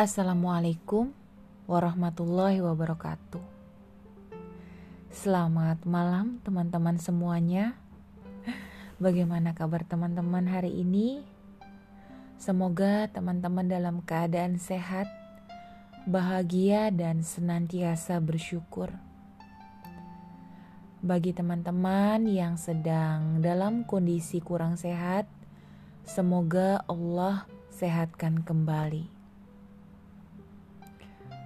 Assalamualaikum warahmatullahi wabarakatuh. Selamat malam, teman-teman semuanya. Bagaimana kabar teman-teman hari ini? Semoga teman-teman dalam keadaan sehat, bahagia, dan senantiasa bersyukur. Bagi teman-teman yang sedang dalam kondisi kurang sehat, semoga Allah sehatkan kembali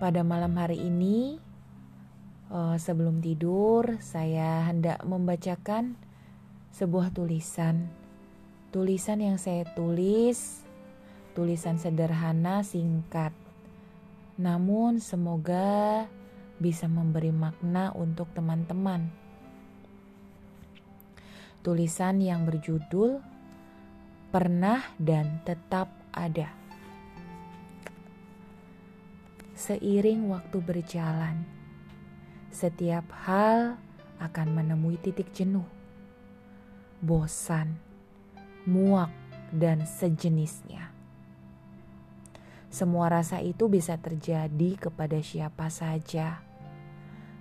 pada malam hari ini, uh, sebelum tidur, saya hendak membacakan sebuah tulisan. Tulisan yang saya tulis, tulisan sederhana, singkat, namun semoga bisa memberi makna untuk teman-teman. Tulisan yang berjudul "Pernah dan Tetap Ada". Seiring waktu berjalan, setiap hal akan menemui titik jenuh, bosan, muak, dan sejenisnya. Semua rasa itu bisa terjadi kepada siapa saja,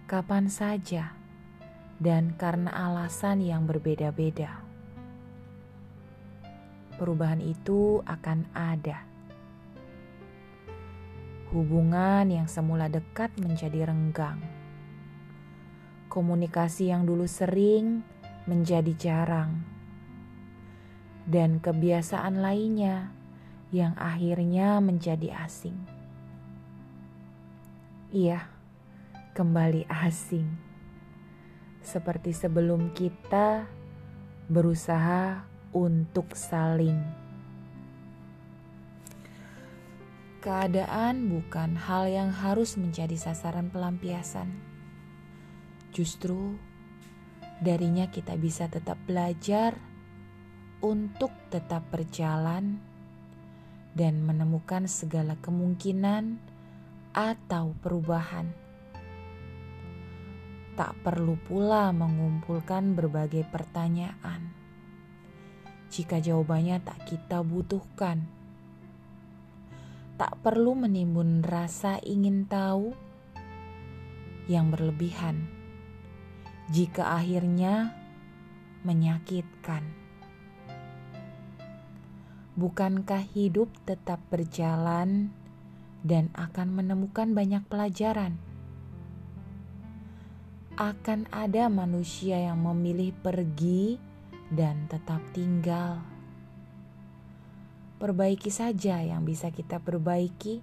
kapan saja, dan karena alasan yang berbeda-beda. Perubahan itu akan ada Hubungan yang semula dekat menjadi renggang. Komunikasi yang dulu sering menjadi jarang. Dan kebiasaan lainnya yang akhirnya menjadi asing. Iya, kembali asing. Seperti sebelum kita berusaha untuk saling Keadaan bukan hal yang harus menjadi sasaran pelampiasan. Justru darinya kita bisa tetap belajar untuk tetap berjalan dan menemukan segala kemungkinan atau perubahan. Tak perlu pula mengumpulkan berbagai pertanyaan jika jawabannya tak kita butuhkan tak perlu menimbun rasa ingin tahu yang berlebihan jika akhirnya menyakitkan. Bukankah hidup tetap berjalan dan akan menemukan banyak pelajaran? Akan ada manusia yang memilih pergi dan tetap tinggal Perbaiki saja yang bisa kita perbaiki.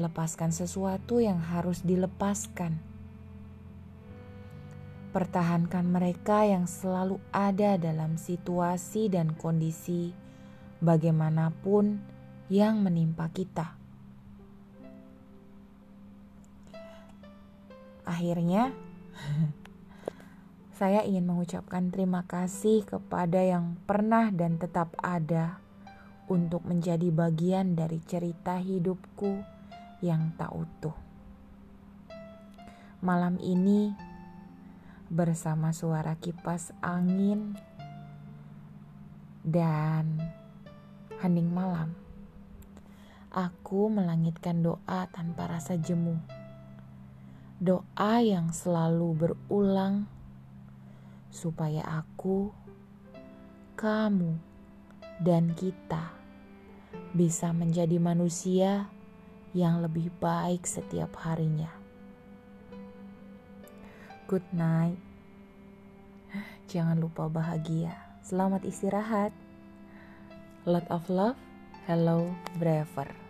Lepaskan sesuatu yang harus dilepaskan. Pertahankan mereka yang selalu ada dalam situasi dan kondisi bagaimanapun yang menimpa kita. Akhirnya, saya ingin mengucapkan terima kasih kepada yang pernah dan tetap ada untuk menjadi bagian dari cerita hidupku yang tak utuh. Malam ini, bersama suara kipas angin dan hening malam, aku melangitkan doa tanpa rasa jemu. Doa yang selalu berulang supaya aku, kamu, dan kita bisa menjadi manusia yang lebih baik setiap harinya. Good night. Jangan lupa bahagia. Selamat istirahat. Lot of love. Hello, Braver.